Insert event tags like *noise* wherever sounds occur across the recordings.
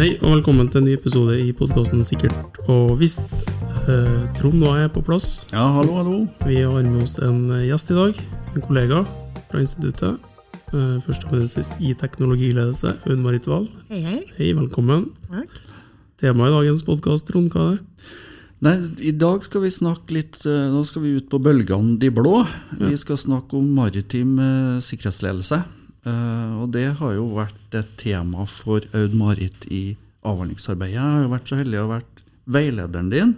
Hei og velkommen til en ny episode i podkasten Sikkert og visst. Eh, Trond er jeg på plass. Ja, hallo, hallo. Vi har med oss en gjest i dag. En kollega fra instituttet. Eh, Førsteamanuensis i teknologiledelse, Aun Marit Wahl. Hei, hei. Hei, velkommen. Takk. Temaet i dagens podkast, Trond, hva er det? Nei, I dag skal vi snakke litt eh, Nå skal vi ut på bølgene de blå. Vi skal snakke om maritim eh, sikkerhetsledelse. Eh, og det har jo vært et tema for Aud Marit i avhandlingsarbeidet. Jeg har jo vært så heldig å ha vært veilederen din.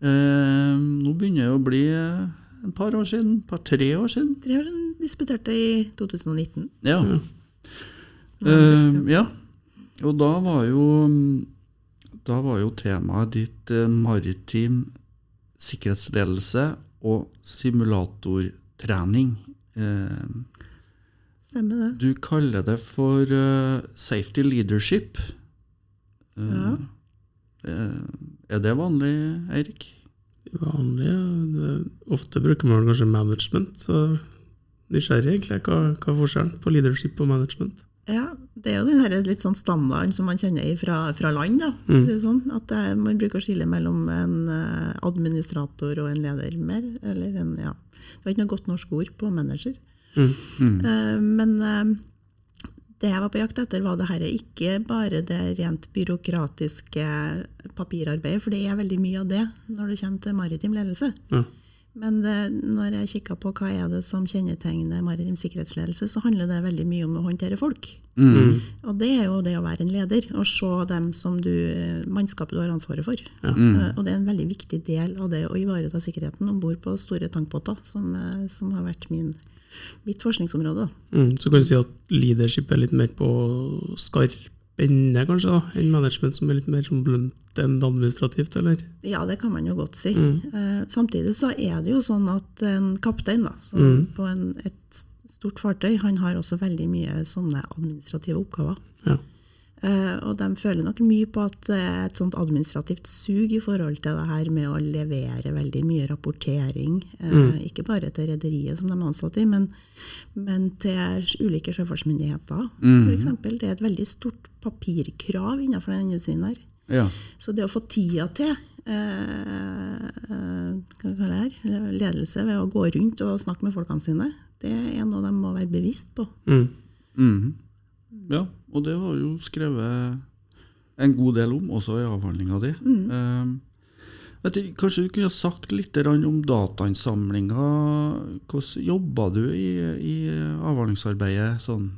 Eh, nå begynner det å bli et par år siden. par-tre år siden. Tre år siden disputerte i 2019. Ja. Eh, ja. Og da var jo Da var jo temaet ditt maritim sikkerhetsledelse og simulatortrening. Eh, Stemmer det. du kaller det for uh, safety leadership. Uh, Ja. eh, er det vanlig, Eirik? Vanlig, ja. det, Ofte bruker man kanskje management, så nysgjerrig egentlig. Hva, hva er forskjellen på leadership og management? Ja, det er jo den her litt sånn standarden som man kjenner fra, fra land. da, mm. å si det sånn, At det, man bruker å skille mellom en eh, administrator og en leder mer. eller en, ja. Det var ikke noe godt norsk ord på manager. Mm. Eh, men eh, det jeg var på jakt etter, var det her ikke bare det rent byråkratiske papirarbeidet, for det er veldig mye av det når det kommer til maritim ledelse. Ja. Men det, når jeg kikka på hva er det som kjennetegner maritim sikkerhetsledelse, så handler det veldig mye om å håndtere folk. Mm. Og det er jo det å være en leder, og se dem som du, mannskapet du har ansvaret for. Ja. Eh, Og det er en veldig viktig del av det å ivareta sikkerheten om bord på store tankbåter, som, eh, som har vært min, mitt forskningsområde. Mm. Så kan du si at leadership er litt mer på skarp ende, kanskje, da, enn management, som er litt mer som blunt enn administrativt, eller? Ja, det kan man jo godt si. Mm. Eh, samtidig så er det jo sånn at en kaptein da, Mm. på en, et stort fartøy, han har også veldig mye sånne administrative oppgaver. Ja. Eh, og de føler nok mye på at det er et sånt administrativt sug i forhold til det her med å levere veldig mye rapportering. Eh, Mm. Ikke bare til rederiet som de er ansatt i, men, men til ulike sjøfartsmyndigheter. For eksempel. Det er et veldig stort papirkrav innenfor den industrien der. Ja. Så det å få tida til eh, eh, hva det her, ledelse ved å gå rundt og snakke med folkene sine, det er noe de må være bevisst på. Mm. Mhm. Ja, og det var jo skrevet en god del om, også i avhandlinga di. Eh, vet du, kanskje du kunne sagt litt om datainnsamlinga. Hvordan jobba du i, i avhandlingsarbeidet sånn?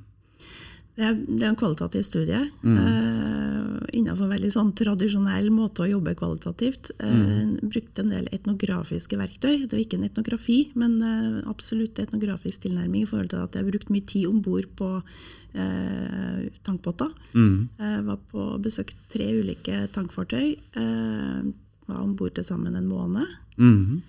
Det er, det er en kvalitativ studie. Eh, innenfor veldig sånn tradisjonell måte å jobbe kvalitativt. Eh, Brukte en del etnografiske verktøy. Det var ikke en etnografi, men uh, absolutt etnografisk tilnærming i forhold til at jeg brukte mye tid om bord på uh, tankbåter. Jeg var på besøk tre ulike tankfartøy. Var om bord til sammen en måned. Mm.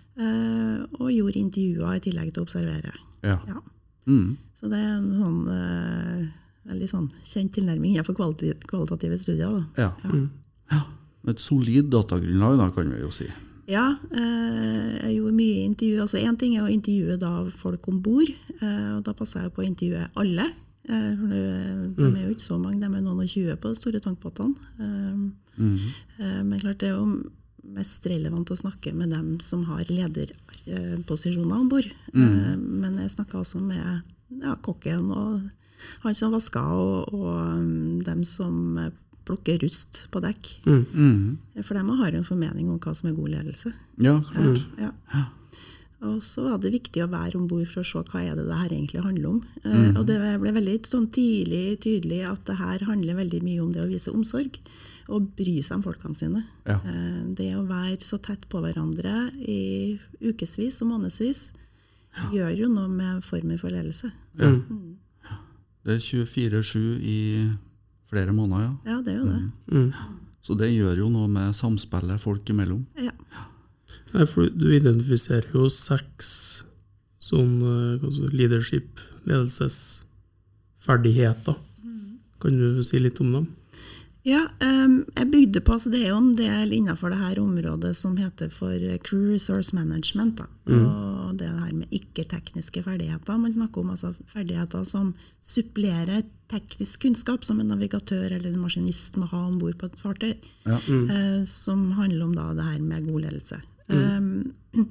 Og gjorde intervjuer i tillegg til å observere. Ja. Ja. Mhm. Så det er en sånn veldig sånn kjent tilnærming innenfor kvalitative studier. Da. ja. ja. Et solid datagrunnlag, da, kan vi jo si. Ja, eh, jeg gjorde mye intervju. Altså Én ting er å intervjue da folk om bord, eh, og da passer jeg på å intervjue alle. Eh, for de er jo ikke så mange, de er noen og tjue på de store tankbåtene. Eh, eh, men klart det er jo mest relevant å snakke med dem som har lederposisjoner om bord. Mm. men jeg snakka også med ja, kokken og han som vasker, og, og um, dem som eh, plukker rust på dekk. Mhm. For de har en formening om hva som er god ledelse. Ja, klart. Ja. Og så var det viktig å være om bord for å se hva er det det her egentlig handler om. Eh, Og det ble veldig sånn tidlig tydelig at det her handler veldig mye om det å vise omsorg. Og bry seg om folkene sine. Ja. Eh, Det å være så tett på hverandre i ukevis og månedsvis gjør jo noe med formen for ledelse. Mm. Det er 24-7 i flere måneder, ja. Ja, det er jo det. Mm. Så det gjør jo noe med samspillet folk imellom. Ja. Nei, for du identifiserer jo seks sånn leadership, ledelsesferdigheter. Kan du si litt om dem? Ja, um, jeg bygde på, altså Det er jo en del innenfor det her området som heter for crew resource management. Da. Og det her med ikke-tekniske ferdigheter. Man snakker om altså ferdigheter som supplerer teknisk kunnskap, som en navigatør eller en maskinist må ha om bord på et fartøy. Eh, som handler om da det her med god ledelse. Um, *clears throat*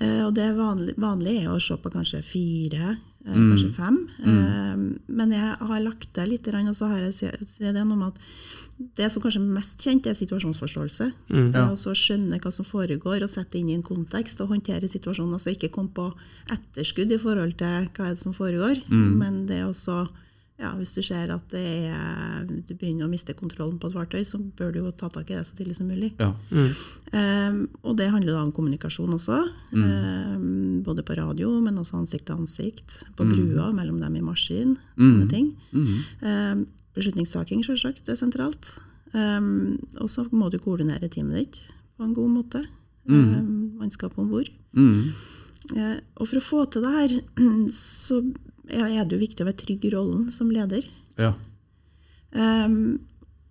eh, og det vanlige, vanlig er å se på kanskje fire, kanskje fem. Um, men jeg har lagt til litt, og så har jeg det noe med at det som kanskje er mest kjent, er situasjonsforståelse. Det er også å skjønne hva som foregår, og sette inn i en kontekst og håndtere situasjonen. Altså ikke komme på etterskudd i forhold til hva det som foregår, men det er også ja, Hvis du ser at det er, du begynner å miste kontrollen på et fartøy, så bør du jo ta tak i det så tidlig som mulig. Ja. Um, og det handler da om kommunikasjon også. Um, både på radio, men også ansikt til ansikt. På brua, mellom dem i maskin. Sånne ting. Um, beslutningstaking, selvsagt, er sentralt. Um, og så må du koordinere teamet ditt på en god måte. Um, mannskapet om bord. Mm. Eh, og for å få til det her, *clears throat* så er det jo viktig å være trygg i rollen som leder. ja. Um,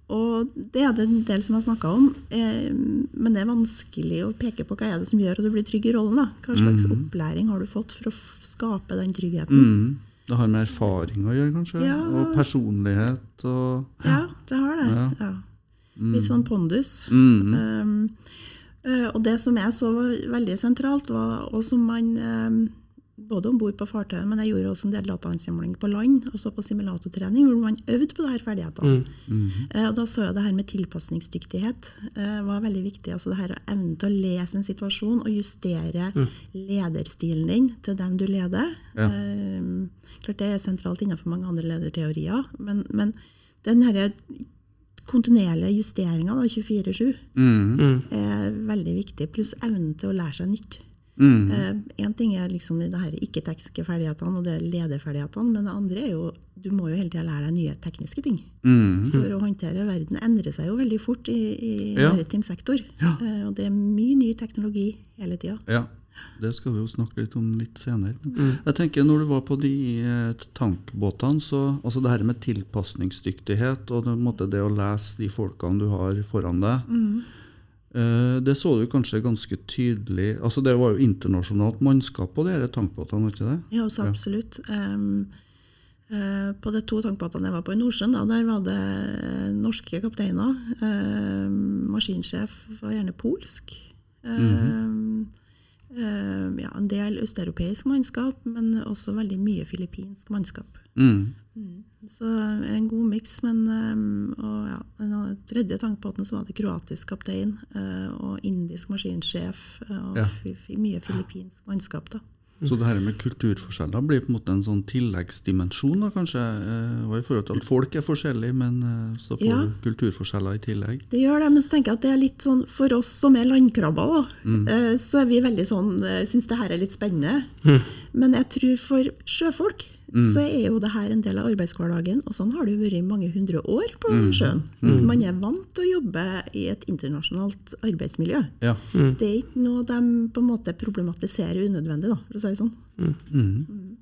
og det er det en del som har snakka om, eh, men det er vanskelig å peke på hva er det som gjør at du blir trygg i rollen. da. Hva slags opplæring har du fått for å skape den tryggheten? Mm. Det har med erfaring å gjøre, kanskje? Ja. Og personlighet og Ja, det har det. Ja. Ja. Litt sånn pondus. mm. Um, eh, og det som jeg så var veldig sentralt, var, og som man um, både om bord på fartøyet, men jeg gjorde også en del datainnsamling på land, og så på simulatortrening, hvor man øvde på de her ferdighetene. Eh, og da så jeg det her med tilpasningsdyktighet eh, var veldig viktig. altså det her å Evnen til å lese en situasjon og justere lederstilen din til dem du leder. Ja. Eh, klart Det er sentralt innenfor mange andre lederteorier, men, men den her kontinuerlige justeringa 24-7 Mm. er veldig viktig, pluss evnen til å lære seg nytt. Mm. Ting er liksom det her ikke-tekniske ferdighetene og det er lederferdighetene, men det andre er jo du må jo hele tida lære deg nye tekniske ting. Mm. For å håndtere verden endrer seg jo veldig fort i, i Ja. maritim sektor. Ja. Eh, Og det er mye ny teknologi hele tida. Ja, det skal vi jo snakke litt om litt senere. Mm. Jeg tenker Når du var på de eh, tankbåtene, så altså det her med tilpasningsdyktighet og det, måte det å lese de folkene du har foran deg, eh, det så du kanskje ganske tydelig altså Det var jo internasjonalt mannskap på de tankbåtene, ikke det? Ja, også absolutt. Um, uh, på de to tankbåtene jeg var på i Nordsjøen, da, der var det norske kapteiner. Um, maskinsjef var gjerne polsk. Um, um, ja, en del østeuropeisk mannskap, men også veldig mye filippinsk mannskap. Mm. Så en god miks, men um, og ja, en tredje tankbåten så var det kroatisk kaptein eh, og indisk maskinsjef eh, og Ja. mye filippinsk mannskap. da. Så det her med kulturforskjeller blir på en måte en sånn tilleggsdimensjon, da, kanskje? eh, Og i forhold til at folk er forskjellige, men eh, så får Ja. du kulturforskjeller i tillegg. Det gjør det, men så tenker jeg at det er litt sånn for oss som er landkrabber, da, Mm. eh, så er vi veldig sånn eh, Syns det her er litt spennende. Men jeg tror for sjøfolk Mm. så er jo det her en del av arbeidshverdagen, og sånn har det jo vært i mange hundre år på Mm. sjøen. Man er vant til å jobbe i et internasjonalt arbeidsmiljø. Ja. Det er ikke noe de på en måte problematiserer unødvendig, da, for å si det sånn. Mm.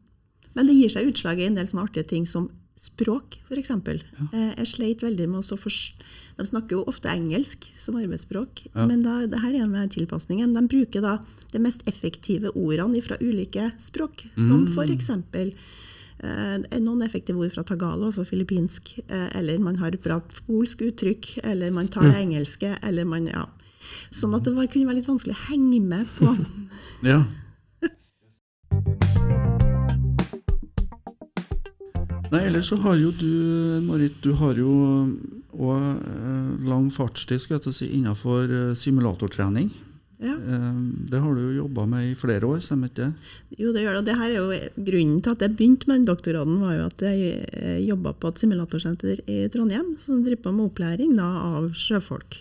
Men det gir seg utslag i en del sånne artige ting som språk, f.eks. Ja. Jeg sleit veldig med å så forst- De snakker jo ofte engelsk som arbeidsspråk, men da, det her er med tilpasningen. De bruker da de mest effektive ordene fra ulike språk, som f.eks. Eh, noen effektive ord fra tagalo, altså filippinsk, eh, eller man har bra polsk uttrykk, eller man tar det engelske, eller man ja. Sånn at det var, kunne være litt vanskelig å henge med på. *laughs* Ja. Nei, ellers så har jo du, Marit, du har jo òg eh, lang fartstid skal jeg si, innenfor simulatortrening. Ja. Eh, det har du jo jobba med i flere år, stemmer ikke det? Jo, det gjør det. Og det her er jo grunnen til at jeg begynte med den doktorgraden, var jo at jeg jobba på et simulatorsenter i Trondheim som driver på med opplæring da, av sjøfolk.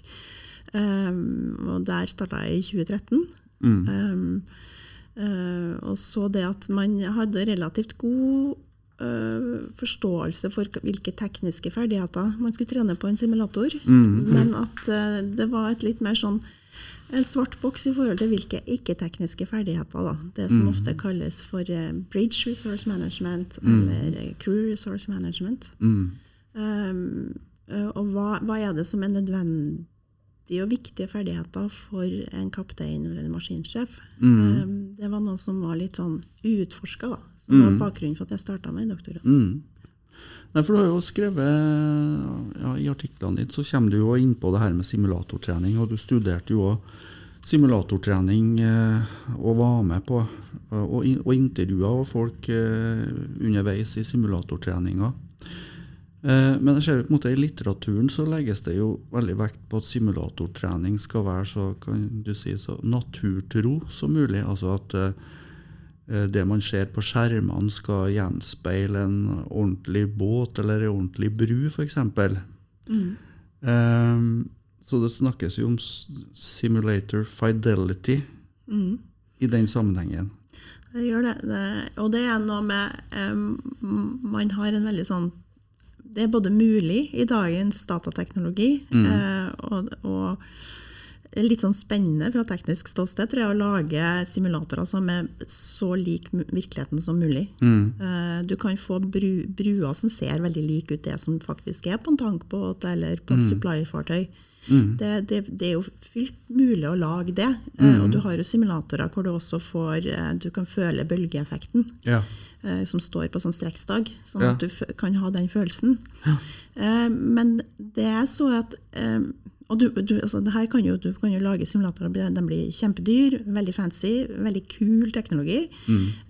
Um, og der starta jeg i 2013. Um, uh, og så det at man hadde relativt god uh, forståelse for hvilke tekniske ferdigheter man skulle trene på en simulator, men at uh, det var et litt mer sånn en svart boks i forhold til hvilke ikke-tekniske ferdigheter. Da. Det som ofte kalles for eh, bridge resource management eller eh, crew resource management. Mm. Um, og hva, hva er det som er nødvendige og viktige ferdigheter for en kaptein eller en maskinsjef. Mm. Eh, Det var noe som var litt sånn uutforska. Som var bakgrunnen for at jeg starta med doktorat. Mm. Nei, for du har jo skrevet ja, I artiklene dine så kommer du jo inn på det her med simulatortrening, og du studerte jo òg simulatortrening eh, og var med på eh, og, og intervjua folk eh, underveis i simulatortreninga. Men jeg ser på en måte i litteraturen så legges det jo veldig vekt på at simulatortrening skal være så, kan du si, så naturtro som mulig. Altså at det man ser på skjermene skal gjenspeile en ordentlig båt eller en ordentlig bru, f.eks. Um, så det snakkes jo om simulator fidelity Mm. i den sammenhengen. Det gjør det. det. Og det er noe med um, Man har en veldig sånn Det er både mulig i dagens datateknologi, eh, og, og litt sånn spennende fra teknisk ståsted tror jeg, å lage simulatorer som er så lik virkeligheten som mulig. Mm. Du kan få bru, bruer som ser veldig like ut det som faktisk er på en tankbåt eller på et supply-fartøy. Det, det, det er jo fullt mulig å lage det. Eh, Og du har jo simulatorer hvor du også får eh, Du kan føle bølgeeffekten Ja. eh, som står på sånn streksdag, sånn Ja. at du kan ha den følelsen. Ja. men det er så at eh, og du, du, altså det her kan jo, du kan jo lage simulatorer, de blir kjempedyr, veldig fancy, veldig kul teknologi.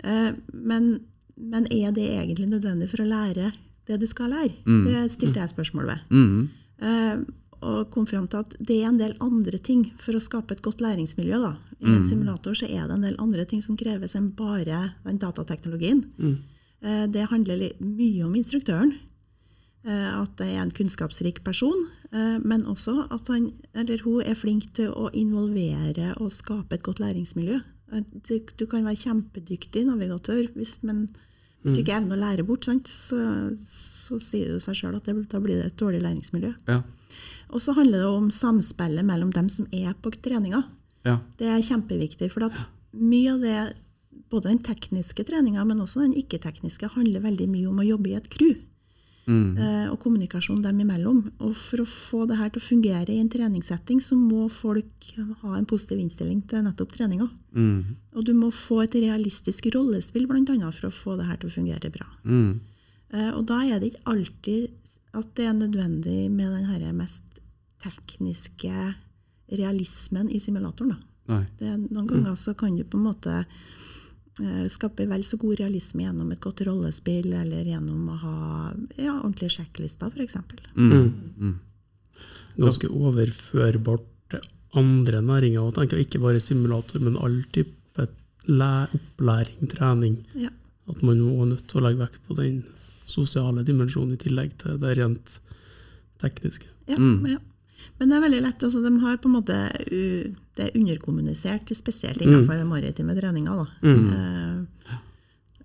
Eh, men, men er det egentlig nødvendig for å lære det du skal lære? Det stilte jeg spørsmål ved. Mm. Eh, og kom fram til at det er en del andre ting for å skape et godt læringsmiljø. Da. I en simulator så er det en del andre ting som kreves enn bare den datateknologien. Eh, det handler mye om instruktøren. Eh, at det er en kunnskapsrik person, men også at han eller hun er flink til å involvere og skape et godt læringsmiljø. Eh, Du, kan være kjempedyktig navigatør, hvis, men hvis du ikke evner å lære bort, sant, så, så sier det seg sjøl at det, da blir det et dårlig læringsmiljø. Ja. Og så handler det om samspillet mellom dem som er på treninga. Ja. Det er kjempeviktig, for at mye av det, både den tekniske treninga, men også den ikke-tekniske, handler veldig mye om å jobbe i et crew. Eh, og kommunikasjon dem imellom. Og for å få det her til å fungere i en treningssetting, så må folk ha en positiv innstilling til nettopp treninga. Mm. Og du må få et realistisk rollespill, annet, for å få det her til å fungere bra. Mhm. Eh, Og da er det ikke alltid at det er nødvendig med den her mest tekniske realismen i simulatoren. Da. Det, noen ganger så kan du på en måte eh, skape vel så god realisme gjennom et godt rollespill, eller gjennom å ha ja, ordentlige sjekklister, f.eks. Mhm. Ganske overførbart til andre næringer. òg, tenker jeg ikke bare simulator, men all type opplæring, trening. Ja. At man må er nødt til å legge vekt på den sosiale dimensjonen i tillegg til det rent tekniske. Ja, ja. Men det er veldig lett. Altså, de har på en måte Det er underkommunisert, spesielt innenfor mm. maritime treninger. Eh,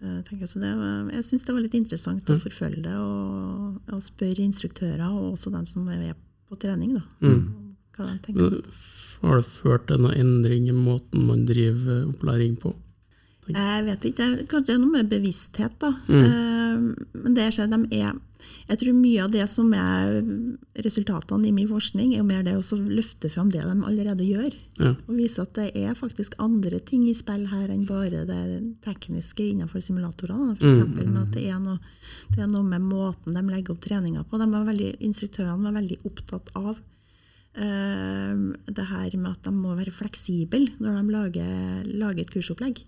eh, jeg så det jeg syns det var litt interessant å forfølge det og, og spørre instruktører, og også dem som er på trening, da, hva de tenker. Har det ført til noen endring i måten man driver opplæring på? Jeg vet ikke, det er kanskje noe med bevissthet, da. Mm. men det jeg ser, de er Jeg tror mye av det som er resultatene i min forskning, er jo mer det å løfte fram det de allerede gjør. Ja. Og vise at det er faktisk andre ting i spill her enn bare det tekniske innenfor simulatorene. For eksempel, mm. at det er, noe, det er noe med måten de legger opp treninga på. Var veldig, instruktørene var veldig opptatt av uh, det her med at de må være fleksible når de lager, lager et kursopplegg.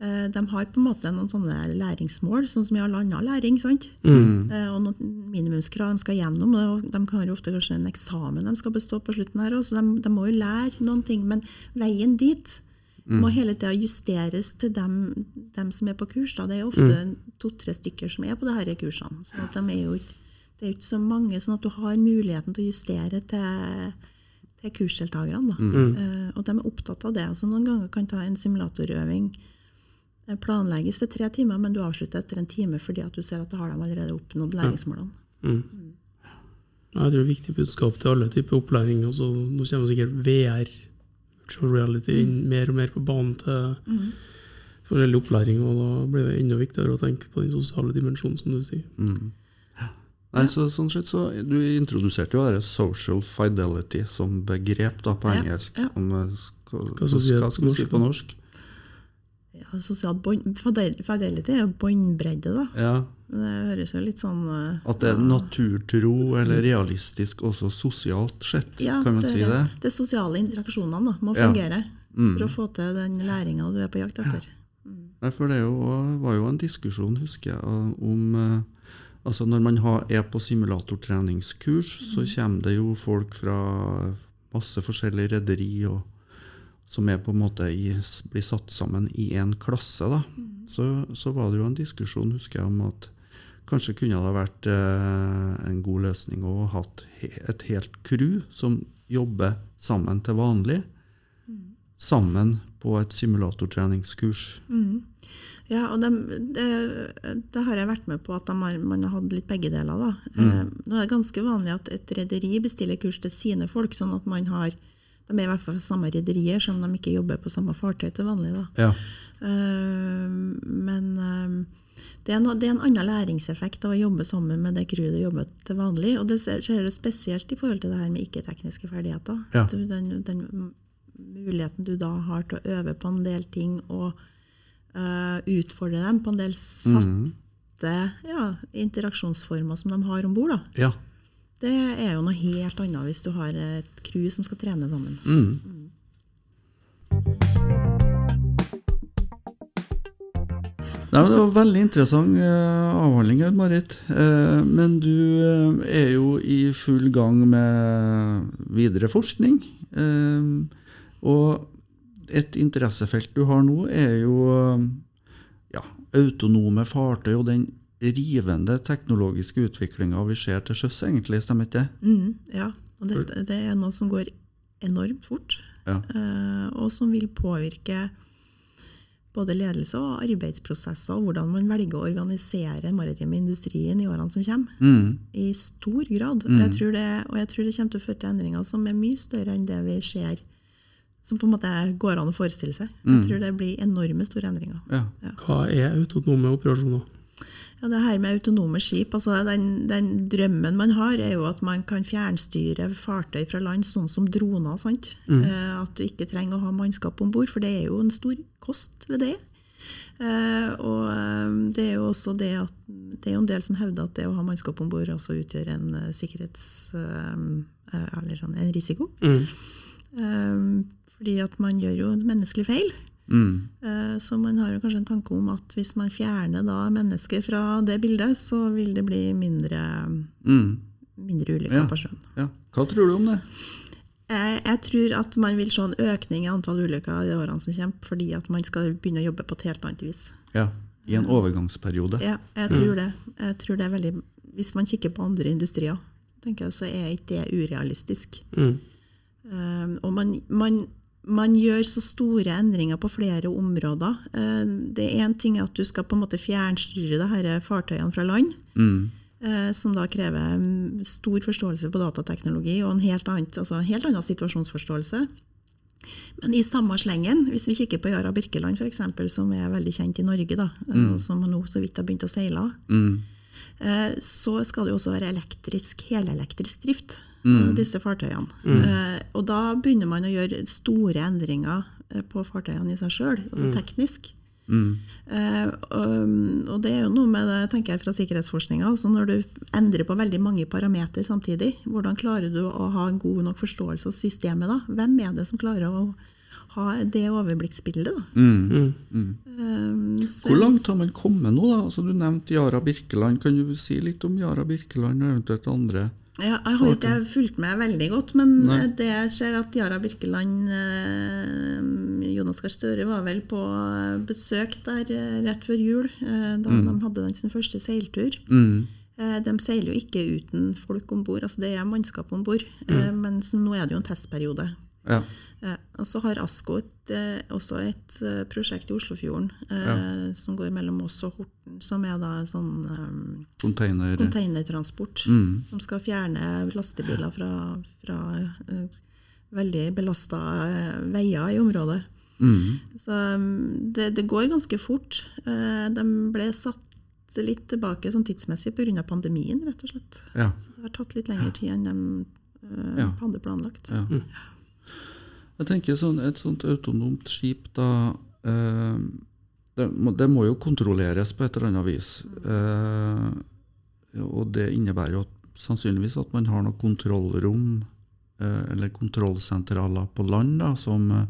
Eh, De har på en måte noen sånne læringsmål, sånn som i all annen læring. sant? Mm. Og noen minimumskrav de skal gjennom. og De kan jo ofte kanskje en eksamen de skal bestå på slutten her så de, de må jo lære noen ting. Men veien dit må hele tida justeres til dem, dem som er på kurs. Da. Det er ofte to-tre stykker som er på disse kursene. Så at de er jo ikke, det er jo ikke så mange, sånn at du har muligheten til å justere til, til kursdeltakerne. Mm. Uh, og de er opptatt av det. Så noen ganger kan ta en simulatorøving det planlegges til tre timer, men du avslutter etter en time fordi at du ser at du har de allerede oppnådd læringsmålene. Jeg tror det er viktig budskap til alle typer opplæring. Altså, nå kommer sikkert VR, virtual reality, inn mer og mer på banen til forskjellig opplæring. Og da blir det enda viktigere å tenke på den sosiale dimensjonen, som du sier. Nei, så, sånn sett så, Du introduserte jo dette social fidelity som begrep da på engelsk. ja. Om, eh, skal, Hva hva, skal vi si hva skal vi si på på norsk? Ja, sosial Fidelity er jo båndbredde, da. Ja, Det høres jo litt sånn uh, At det er naturtro eller realistisk også sosialt sett, ja, kan man det, si det? De sosiale interaksjonene da, må Ja. fungere Mm. for å få til den læringa du er på jakt etter. Ja, for det jo, var jo en diskusjon, husker jeg, om eh, Altså Når man har, er på simulatortreningskurs, så kommer det jo folk fra masse forskjellige rederi og som er på en måte i, blir satt sammen i en klasse. da. Så, så var det jo en diskusjon, husker jeg, om at kanskje kunne det vært eh, en god løsning å ha et helt crew som jobber sammen til vanlig. Sammen på et simulatortreningskurs. Ja, og dem- det, det har jeg vært med på at har, man har hatt litt begge deler. Da. Eh, nå er det ganske vanlig at et rederi bestiller kurs til sine folk, sånn at man har de er i hvert fall samme rederier, selv om de ikke jobber på samme fartøy til vanlig. Da. Ja. Uh, men uh, det er, no, det er en annen læringseffekt av å jobbe sammen med det crewet du jobber til vanlig. Og det ser ser du spesielt i forhold til det her med ikke-tekniske ferdigheter. Ja. Den, den muligheten du da har til å øve på en del ting og uh, utfordre dem på en del satte ja, interaksjonsformer som de har om bord. ja. Det er jo noe helt annet hvis du har et crew som skal trene sammen. Mm. Nei, men Det var veldig interessant eh, avhandling, Marit. Eh, men du eh, er jo i full gang med videre forskning. Eh, og et interessefelt du har nå, er jo eh, ja, autonome fartøy og den rivende teknologiske utviklinga vi ser til sjøs, egentlig. Stemmer ikke det? Mm, ja, og det, det er noe som går enormt fort, Ja. eh, og som vil påvirke både ledelse og arbeidsprosesser, og hvordan man velger å organisere maritime industrien i årene som kommer. Mm. I stor grad. Jeg det, og jeg tror det kommer til å føre til endringer som er mye større enn det vi ser, som på en måte går an å forestille seg. Jeg tror det blir enorme store endringer. Ja. Hva er autonome operasjoner? Ja, det her med autonome skip, altså den, den drømmen man har, er jo at man kan fjernstyre fartøy fra land, sånn som droner. sant? Eh, at du ikke trenger å ha mannskap om bord, for det er jo en stor kost ved det. Eh, og eh, det er jo også det at det er jo en del som hevder at det å ha mannskap om bord også utgjør en uh, sikkerhets... eh, eller sånn, en risiko. Mm. Eh, fordi at man gjør jo en menneskelig feil. Mm. Eh, Så man har jo kanskje en tanke om at hvis man fjerner da mennesker fra det bildet, så vil det bli mindre, Mm. mindre ulykker Ja. på sjøen. Ja. Hva tror du om det? Jeg, jeg tror at man vil se en økning i antall ulykker i årene som kommer, fordi at man skal begynne å jobbe på et helt annet vis. Ja, I en overgangsperiode. Ja, jeg tror det. Jeg tror det er veldig, hvis man kikker på andre industrier, tenker jeg, så er ikke det urealistisk. Mm. Um, og man, man, man gjør så store endringer på flere områder. Eh, det er én ting at du skal på en måte fjernstyre det her fartøyene fra land, Mm. eh, som da krever mm, stor forståelse på datateknologi og en helt, annet, altså en helt annen situasjonsforståelse. Men i samme slengen, hvis vi kikker på Yara Birkeland for eksempel, som er veldig kjent i Norge, da, mm. som nå så vidt har begynt å seile, Mm. Eh, så skal det jo også være elektrisk, helelektrisk drift av disse fartøyene. Eh, Og da begynner man å gjøre store endringer eh, på fartøyene i seg sjøl, altså teknisk. Mm. Uh, og, og det er jo noe med det, tenker jeg, fra sikkerhetsforskninga. Altså når du endrer på veldig mange parametere samtidig, hvordan klarer du å ha en god nok forståelse av systemet da? Hvem er det som klarer å ha det overblikksbildet, da? Mm. Mm. så- Hvor langt har man kommet nå? da? Altså, du nevnte Yara Birkeland. Kan du si litt om Yara Birkeland og eventuelt andre? Ja, jeg har ikke fulgt med veldig godt, men Nei. det jeg ser at Yara Birkeland eh, Jonas Gahr Støre var vel på besøk der eh, rett før jul, eh, da de hadde den sin første seiltur. Mm. Eh, De seiler jo ikke uten folk om bord, altså det er mannskap om bord. eh, Men nå er det jo en testperiode. Ja. Eh, Og så har ASKO et, eh, også et eh, prosjekt i Oslofjorden eh, som går mellom oss og Horten, som er da en sånn eh, Container... containertransport. Mm. Som skal fjerne lastebiler fra, fra eh, veldig belasta veier i området. Mm. Så um, det, det går ganske fort. Eh, de ble satt litt tilbake sånn tidsmessig pga. pandemien, rett og slett. Ja. Det har tatt litt lengre tid enn de eh, Ja. hadde planlagt. Ja. Jeg tenker sånn, Et sånt autonomt skip, da eh, det, må, det må jo kontrolleres på et eller annet vis. Eh, og det innebærer jo at, sannsynligvis at man har noe kontrollrom eh, eller kontrollsentraler på land da, som eh,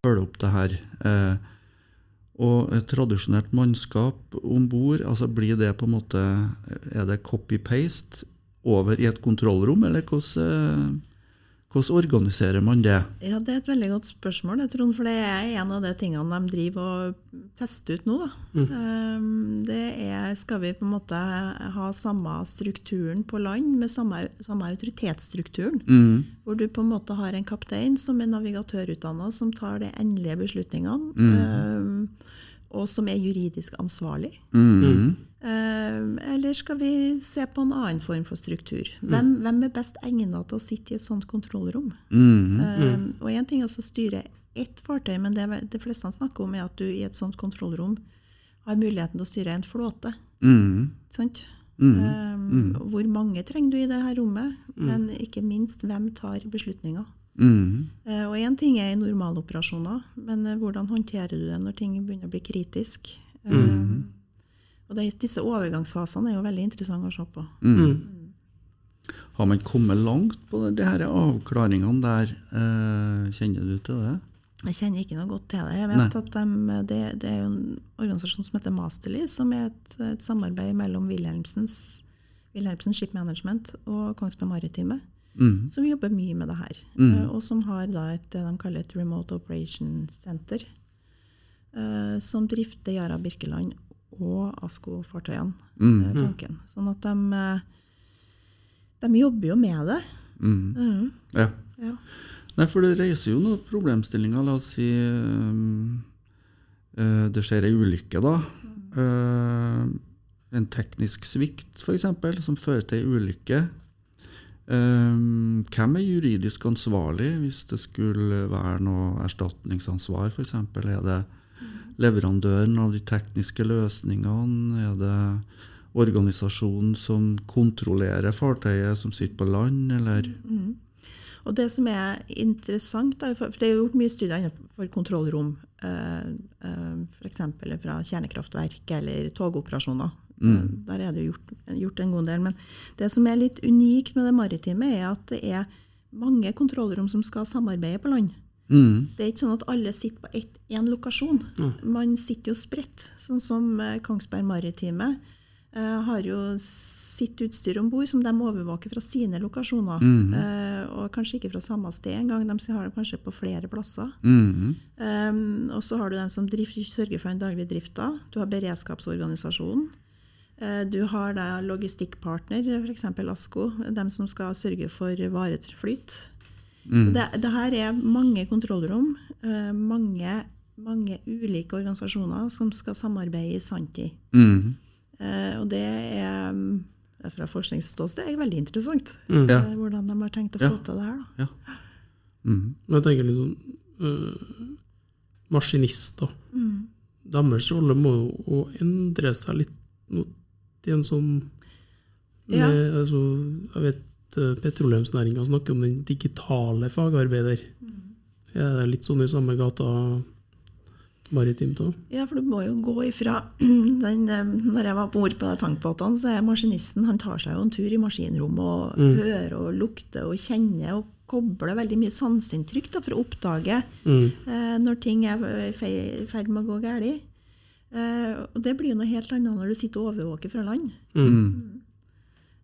følger opp det her. Eh, og et tradisjonelt mannskap om bord, altså blir det på en måte Er det copy-paste over i et kontrollrom, eller hvordan, eh, hvordan organiserer man det? Ja, Det er et veldig godt spørsmål, Trond, for det er en av de tingene de driver og tester ut nå. Da. Um, det er, skal vi på en måte ha samme strukturen på land, med samme, samme autoritetsstrukturen. Mm, Hvor du på en måte har en kaptein som er navigatørutdanna, som tar de endelige beslutningene, um, og som er juridisk ansvarlig. mm, Um, eller skal vi se på en annen form for struktur? Hvem, hvem er best egnet til å sitte i et sånt kontrollrom? mm, Um, og én ting er å styre ett fartøy, men det de fleste snakker om, er at du i et sånt kontrollrom har muligheten til å styre en flåte. mm, Sant? mm, Um, Hvor mange trenger du i det her rommet? Men ikke minst, hvem tar beslutninger? Mm, Eh, og én ting er i normaloperasjoner, men eh, hvordan håndterer du det når ting begynner å bli kritisk? Mm. og det, disse overgangsfasene er jo veldig interessante å se på. mm. Har man kommet langt på det, de her avklaringene der? Eh, kjenner du til det? Jeg kjenner ikke noe godt til det. Jeg vet Nei. at de, det, det er jo en organisasjon som heter Masterly, som er et, et samarbeid mellom Wilhelmsen Ship Management og Kongsberg Maritime, Mm, som jobber mye med det her. Mhm. Eh, Og som har da et, det de kaller et Remote Operation Center, eh, som drifter Yara Birkeland og ASKO-fartøyene. mm, eh, tanken. Sånn at de, de jobber jo med det. mm. Mhm. Ja. Ja. Nei, for det reiser jo noen problemstillinger. La oss si um, uh, det skjer ei ulykke, da. Uh, en teknisk svikt, f.eks., som fører til ei ulykke. Eh, hvem er juridisk ansvarlig hvis det skulle være noe erstatningsansvar, f.eks.? Er det leverandøren av de tekniske løsningene? Er det organisasjonen som kontrollerer fartøyet som sitter på land, eller Og det som er interessant, for det er jo gjort mye studier innenfor kontrollrom, eh, eh, f.eks. fra kjernekraftverk eller togoperasjoner. Eh, Der er det jo gjort, gjort en god del. Men det som er litt unikt med det maritime, er at det er mange kontrollrom som skal samarbeide på land. Mm, Det er ikke sånn at alle sitter på én lokasjon. Man sitter jo spredt. Sånn som eh, Kongsberg Maritime eh, har jo sitt utstyr om bord som de overvåker fra sine lokasjoner. Eh, og kanskje ikke fra samme sted engang, de har det kanskje på flere plasser. mm, Um, og så har du dem som drift, sørger for den daglige drifta. Du har beredskapsorganisasjonen. Eh, Du har da logistikkpartner, f.eks. ASKO, dem som skal sørge for vareflyt. Mm. det, det her er mange kontrollrom, eh, mange, mange ulike organisasjoner som skal samarbeide i sanntid. mm. Eh, Og det er mm, fra forskningsståsted er veldig interessant. Mm. Eh, Hvordan de har tenkt å Ja. få til det her. da. Mm. Men jeg tenker litt sånn Maskinister. Deres rolle må jo endre seg litt til en sånn med, Ja. altså, Jeg vet øh, petroleumsnæringa snakker om den digitale fagarbeider. Er det litt sånn i samme gata maritimt òg? Ja, for du må jo gå ifra *clears throat* den, eh, Når jeg var på bord på de tankbåtene, så er maskinisten han tar seg jo en tur i maskinrommet og hører og lukter og kjenner og kobler veldig mye sanseinntrykk for å oppdage Mm. eh, når ting er i i ferd med å gå galt. Eh, og det blir jo noe helt annet når du sitter og overvåker fra land. Mm.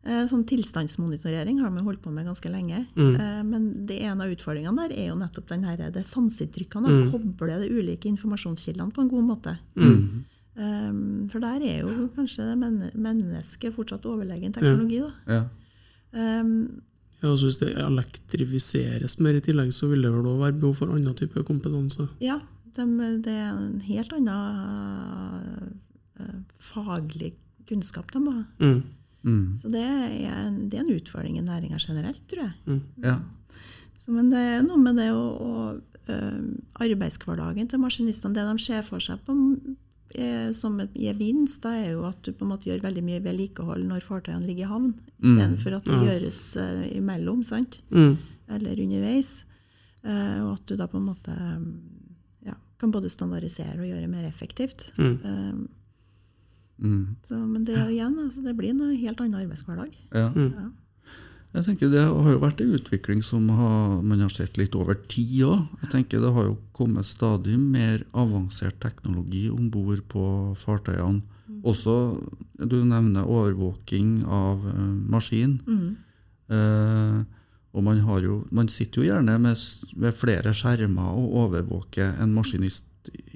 Eh, sånn tilstandsmonitorering har vi holdt på med ganske lenge. Eh, men det en av utfordringene der er jo nettopp den her, det sanseinntrykkene. Å koble de ulike informasjonskildene på en god måte. Mm. Um, for der er jo kanskje det men mennesket fortsatt overlegen teknologi. Da. Ja. Um, Ja, altså hvis det elektrifiseres mer i tillegg, så vil det vel være behov for annen type kompetanse. ja, dem- det er en helt annen eh, faglig kunnskap de har. Mm. Mm. Så det er, en, det er en utfordring i næringa generelt, tror jeg. ja. Så, men det er noe med det å, å eh, arbeidshverdagen til maskinistene, det de ser for seg på, eh, som et- gir vinst, da er jo at du på en måte gjør veldig mye vedlikehold når fartøyene ligger i havn, Mm. istedenfor at det gjøres uh, imellom, sant? Mm. eller underveis. Uh, og at du da på en måte mm, ja, kan både standardisere og gjøre mer effektivt. Mm. Eh, Mm. så, men det, igjen, altså, det blir en helt annen arbeidshverdag. Ja. Mm. Ja. Jeg tenker Det har jo vært en utvikling som har, man har sett litt over tid òg. Jeg tenker Det har jo kommet stadig mer avansert teknologi om bord på fartøyene. Også, du nevner overvåking av eh, maskin. Mm. Eh, og man, har jo, man sitter jo gjerne med, med flere skjermer og overvåker en maskinist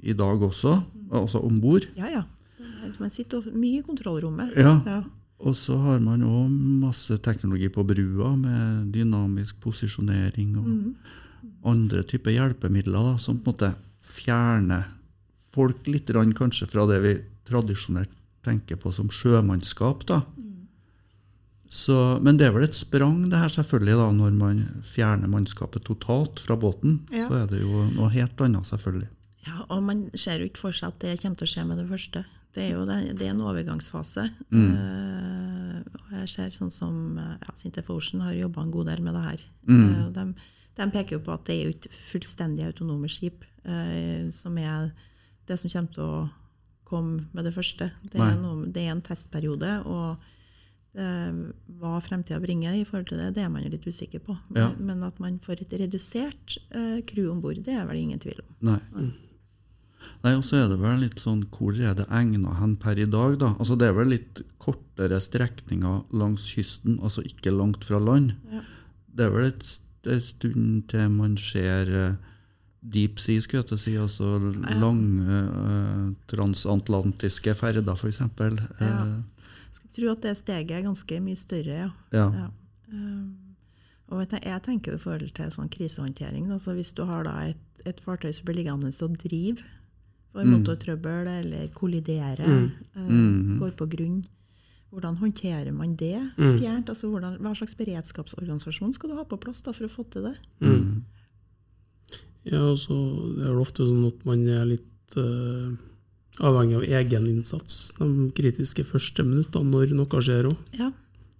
i dag også, altså om bord. ja, ja. Man sitter mye i kontrollrommet. Ja. Ja. Og så har man òg masse teknologi på brua med dynamisk posisjonering og Mm. andre typer hjelpemidler da, som på en måte fjerner folk litt rann, kanskje fra det vi tradisjonelt tenker på som sjømannskap. da. Så, men det er vel et sprang det her selvfølgelig da, når man fjerner mannskapet totalt fra båten. Ja. Så er det jo noe helt annet, selvfølgelig. Ja, og man ser jo ikke for seg at det kommer til å skje med det første. Det er jo det, det er en overgangsfase. Mm. Uh, og jeg ser sånn som eh, ja, Sintef Ocean har jobba en god del med det her. Mm. Uh, de, de peker jo på at det er jo ikke fullstendig autonome skip uh, som er det som kommer til å komme med det første. Det er, noe, det er en testperiode, og eh, hva fremtida bringer i forhold til det, det er man jo litt usikker på. Ja. Men, men at man får et redusert eh, crew om bord, det er vel ingen tvil om. Nei. Nei, og så er det vel litt sånn Hvor er det egna hen per i dag, da? Altså Det er vel litt kortere strekninger langs kysten, altså ikke langt fra land. Ja. Det er vel et, en stund til man ser eh, deep sea, skulle jeg til å si, altså lange eh, transatlantiske ferder, f.eks. Ja. Skulle at det steget er ganske mye større, ja. ja. ja. Um, og jeg jeg tenker jo i forhold til sånn krisehåndtering. da, så Hvis du har da et, et fartøy som blir liggende og driver for motortrøbbel eller kolliderer, eh, Mm. går på grunn, hvordan håndterer man det Mm. fjernt? Altså, hvordan, hva slags beredskapsorganisasjon skal du ha på plass da, for å få til det? Mm. Ja, altså, det er ofte sånn at man er litt eh, avhengig av egeninnsats de kritiske første minuttene når noe skjer òg. Ja,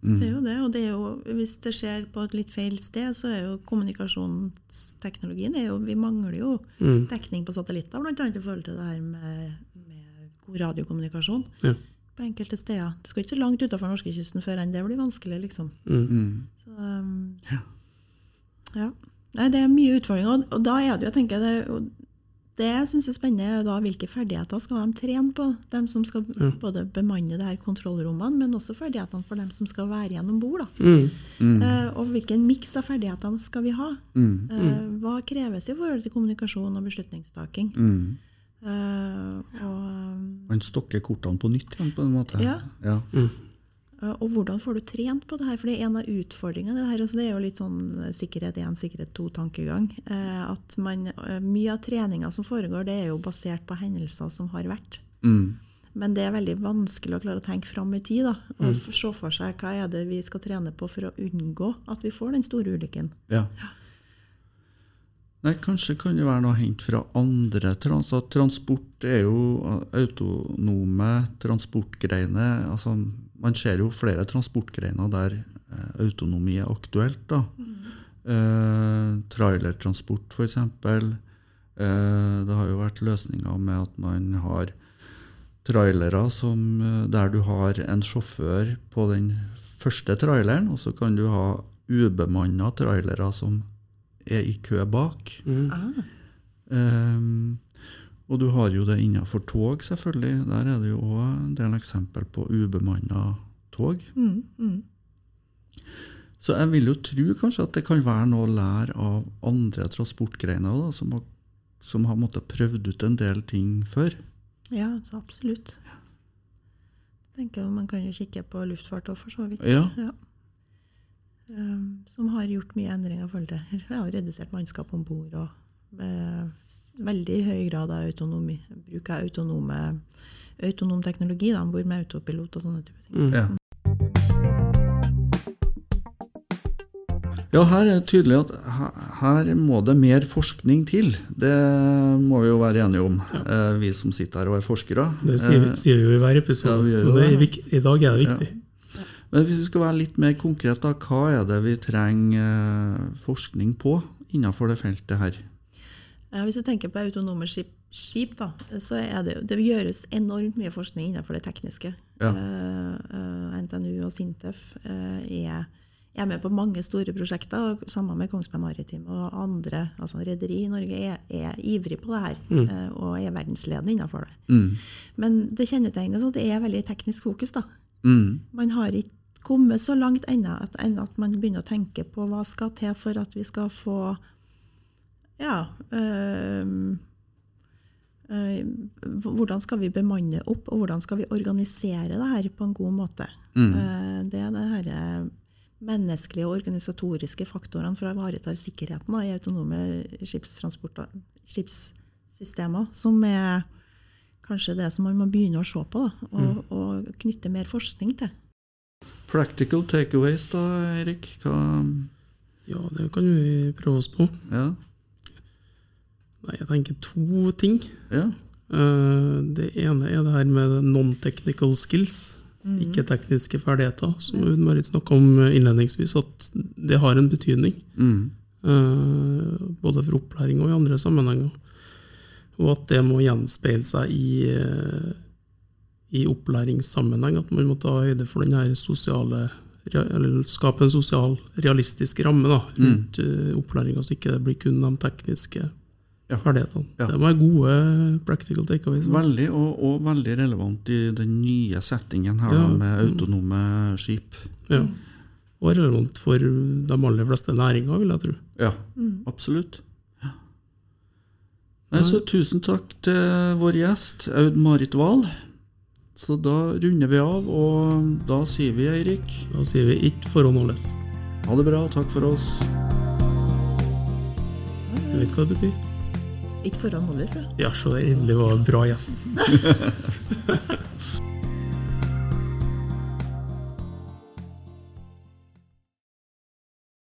Mm. det er jo det. Og det er jo, hvis det skjer på et litt feil sted, så er jo kommunikasjonsteknologien er jo, Vi mangler jo Mm. dekning på satellitter, bl.a. i forhold til det her med, med god radiokommunikasjon. Ja. På enkelte steder. Det skal ikke så langt utenfor norskekysten før enn det blir vanskelig, liksom. Mm. Mm. Så, um, ja. Nei, det er mye utfordringer, og, og da er det jo, jeg tenker det, og syns jeg er spennende, da hvilke ferdigheter skal de trene på? De som skal Ja. både bemanne det her kontrollrommene, men også ferdighetene for dem som skal være igjen om bord. Mm. Mm. Uh, og hvilken miks av ferdigheter skal vi ha? Mm. Uh, hva kreves i forhold til kommunikasjon og beslutningstaking? Mm. Eh, og, um, Man stokker kortene på nytt igjen, på en måte. Ja. ja. Eh, og hvordan får du trent på det her? For det er en av utfordringene. Det, her, altså det er jo litt sånn eh, sikkerhet 1, sikkerhet 2-tankegang. Eh, at man, mye av treninga som foregår, det er jo basert på hendelser som har vært. Mm. Men det er veldig vanskelig å klare å tenke fram i tid. da, Og mm. se for seg hva er det vi skal trene på for å unngå at vi får den store ulykken. Ja. Nei, Kanskje kan det være noe å hente fra andre trans Transport er jo autonome transportgreiner. Altså, man ser jo flere transportgreiner der eh, autonomi er aktuelt. da. Eh, trailertransport, f.eks. Eh, det har jo vært løsninger med at man har trailere som, eh, der du har en sjåfør på den første traileren, og så kan du ha ubemanna trailere som er i kø bak. Mm. Ah, Ehm, og du har jo det innenfor tog, selvfølgelig. Der er det jo òg en del eksempel på ubemanna tog. mm, mm. Så jeg vil jo tro kanskje at det kan være noe å lære av andre transportgreiner da, som har, som har måttet prøvd ut en del ting før. Ja, så absolutt. Jeg tenker Man kan jo kikke på luftfart òg, for så vidt. Ja. Um, som har gjort mye endringer *laughs* Jeg har redusert mannskap om bord og veldig høy grad av autonomi. Bruk av autonome, autonom teknologi da, om bord med autopilot og sånne type ting. Mm. Ja. Ja, her er det tydelig at her må det mer forskning til. Det må vi jo være enige om, ja. vi som sitter her og er forskere. Det sier, vi- Eh, sier vi jo i hver episode. ja, og det er I dag er det viktig. Men hvis vi skal være litt mer konkrete, hva er det vi trenger eh, forskning på innenfor det feltet her? Hvis du tenker på autonome skip, skip da, så er det, det gjøres enormt mye forskning innenfor det tekniske. Ja. Eh, eh, NTNU og Sintef eh, er, er med på mange store prosjekter, og sammen med Kongsberg Maritim og andre. altså Rederi i Norge er, er ivrig på det her, eh, og er verdensledende innenfor det. Mm. Men det kjennetegnes at det er veldig teknisk fokus. da. Mm. Man har ikke kommet så langt ennå at, at man begynner å tenke på hva skal til for at vi skal få Ja øh, Hvordan skal vi bemanne opp, og hvordan skal vi organisere det her på en god måte? Mm. det er det her menneskelige og organisatoriske faktorene for å ivareta sikkerheten da, i autonome skipssystemer, som er kanskje det som man må begynne å se på, da, og, og knytte mer forskning til. Practical takeaways, da, Erik? Hva Ja, det kan vi prøve oss på. Ja. Nei, jeg tenker to ting. ja. Eh, Det ene er det her med non-technical skills, ikke tekniske ferdigheter, som Marit snakka om innledningsvis, at det har en betydning. Mm. eh, Både for opplæring og i andre sammenhenger. Og at det må gjenspeile seg i, eh, i opplæringssammenheng, at man må ta høyde for den her sosiale eller skape en sosial, realistisk ramme da, rundt mm. opplæringa, så ikke det blir kun de tekniske Ja. ferdighetene. Ja. De er gode practical takeaways. Veldig, og, og veldig relevant i den nye settingen her Ja. da, med autonome skip. Ja. Og relevant for de aller fleste næringer, vil jeg tro. Ja, absolutt. Ja. Nei, så tusen takk til vår gjest, Aud Marit Wahl. Så da runder vi av, og da sier vi, Eirik, Da sier vi ikke forhånd holdes. ha det bra, takk for oss. Du vet hva det betyr? Ikke forhånd holdes, ja. Ja, så det endelig var en bra gjest. *laughs*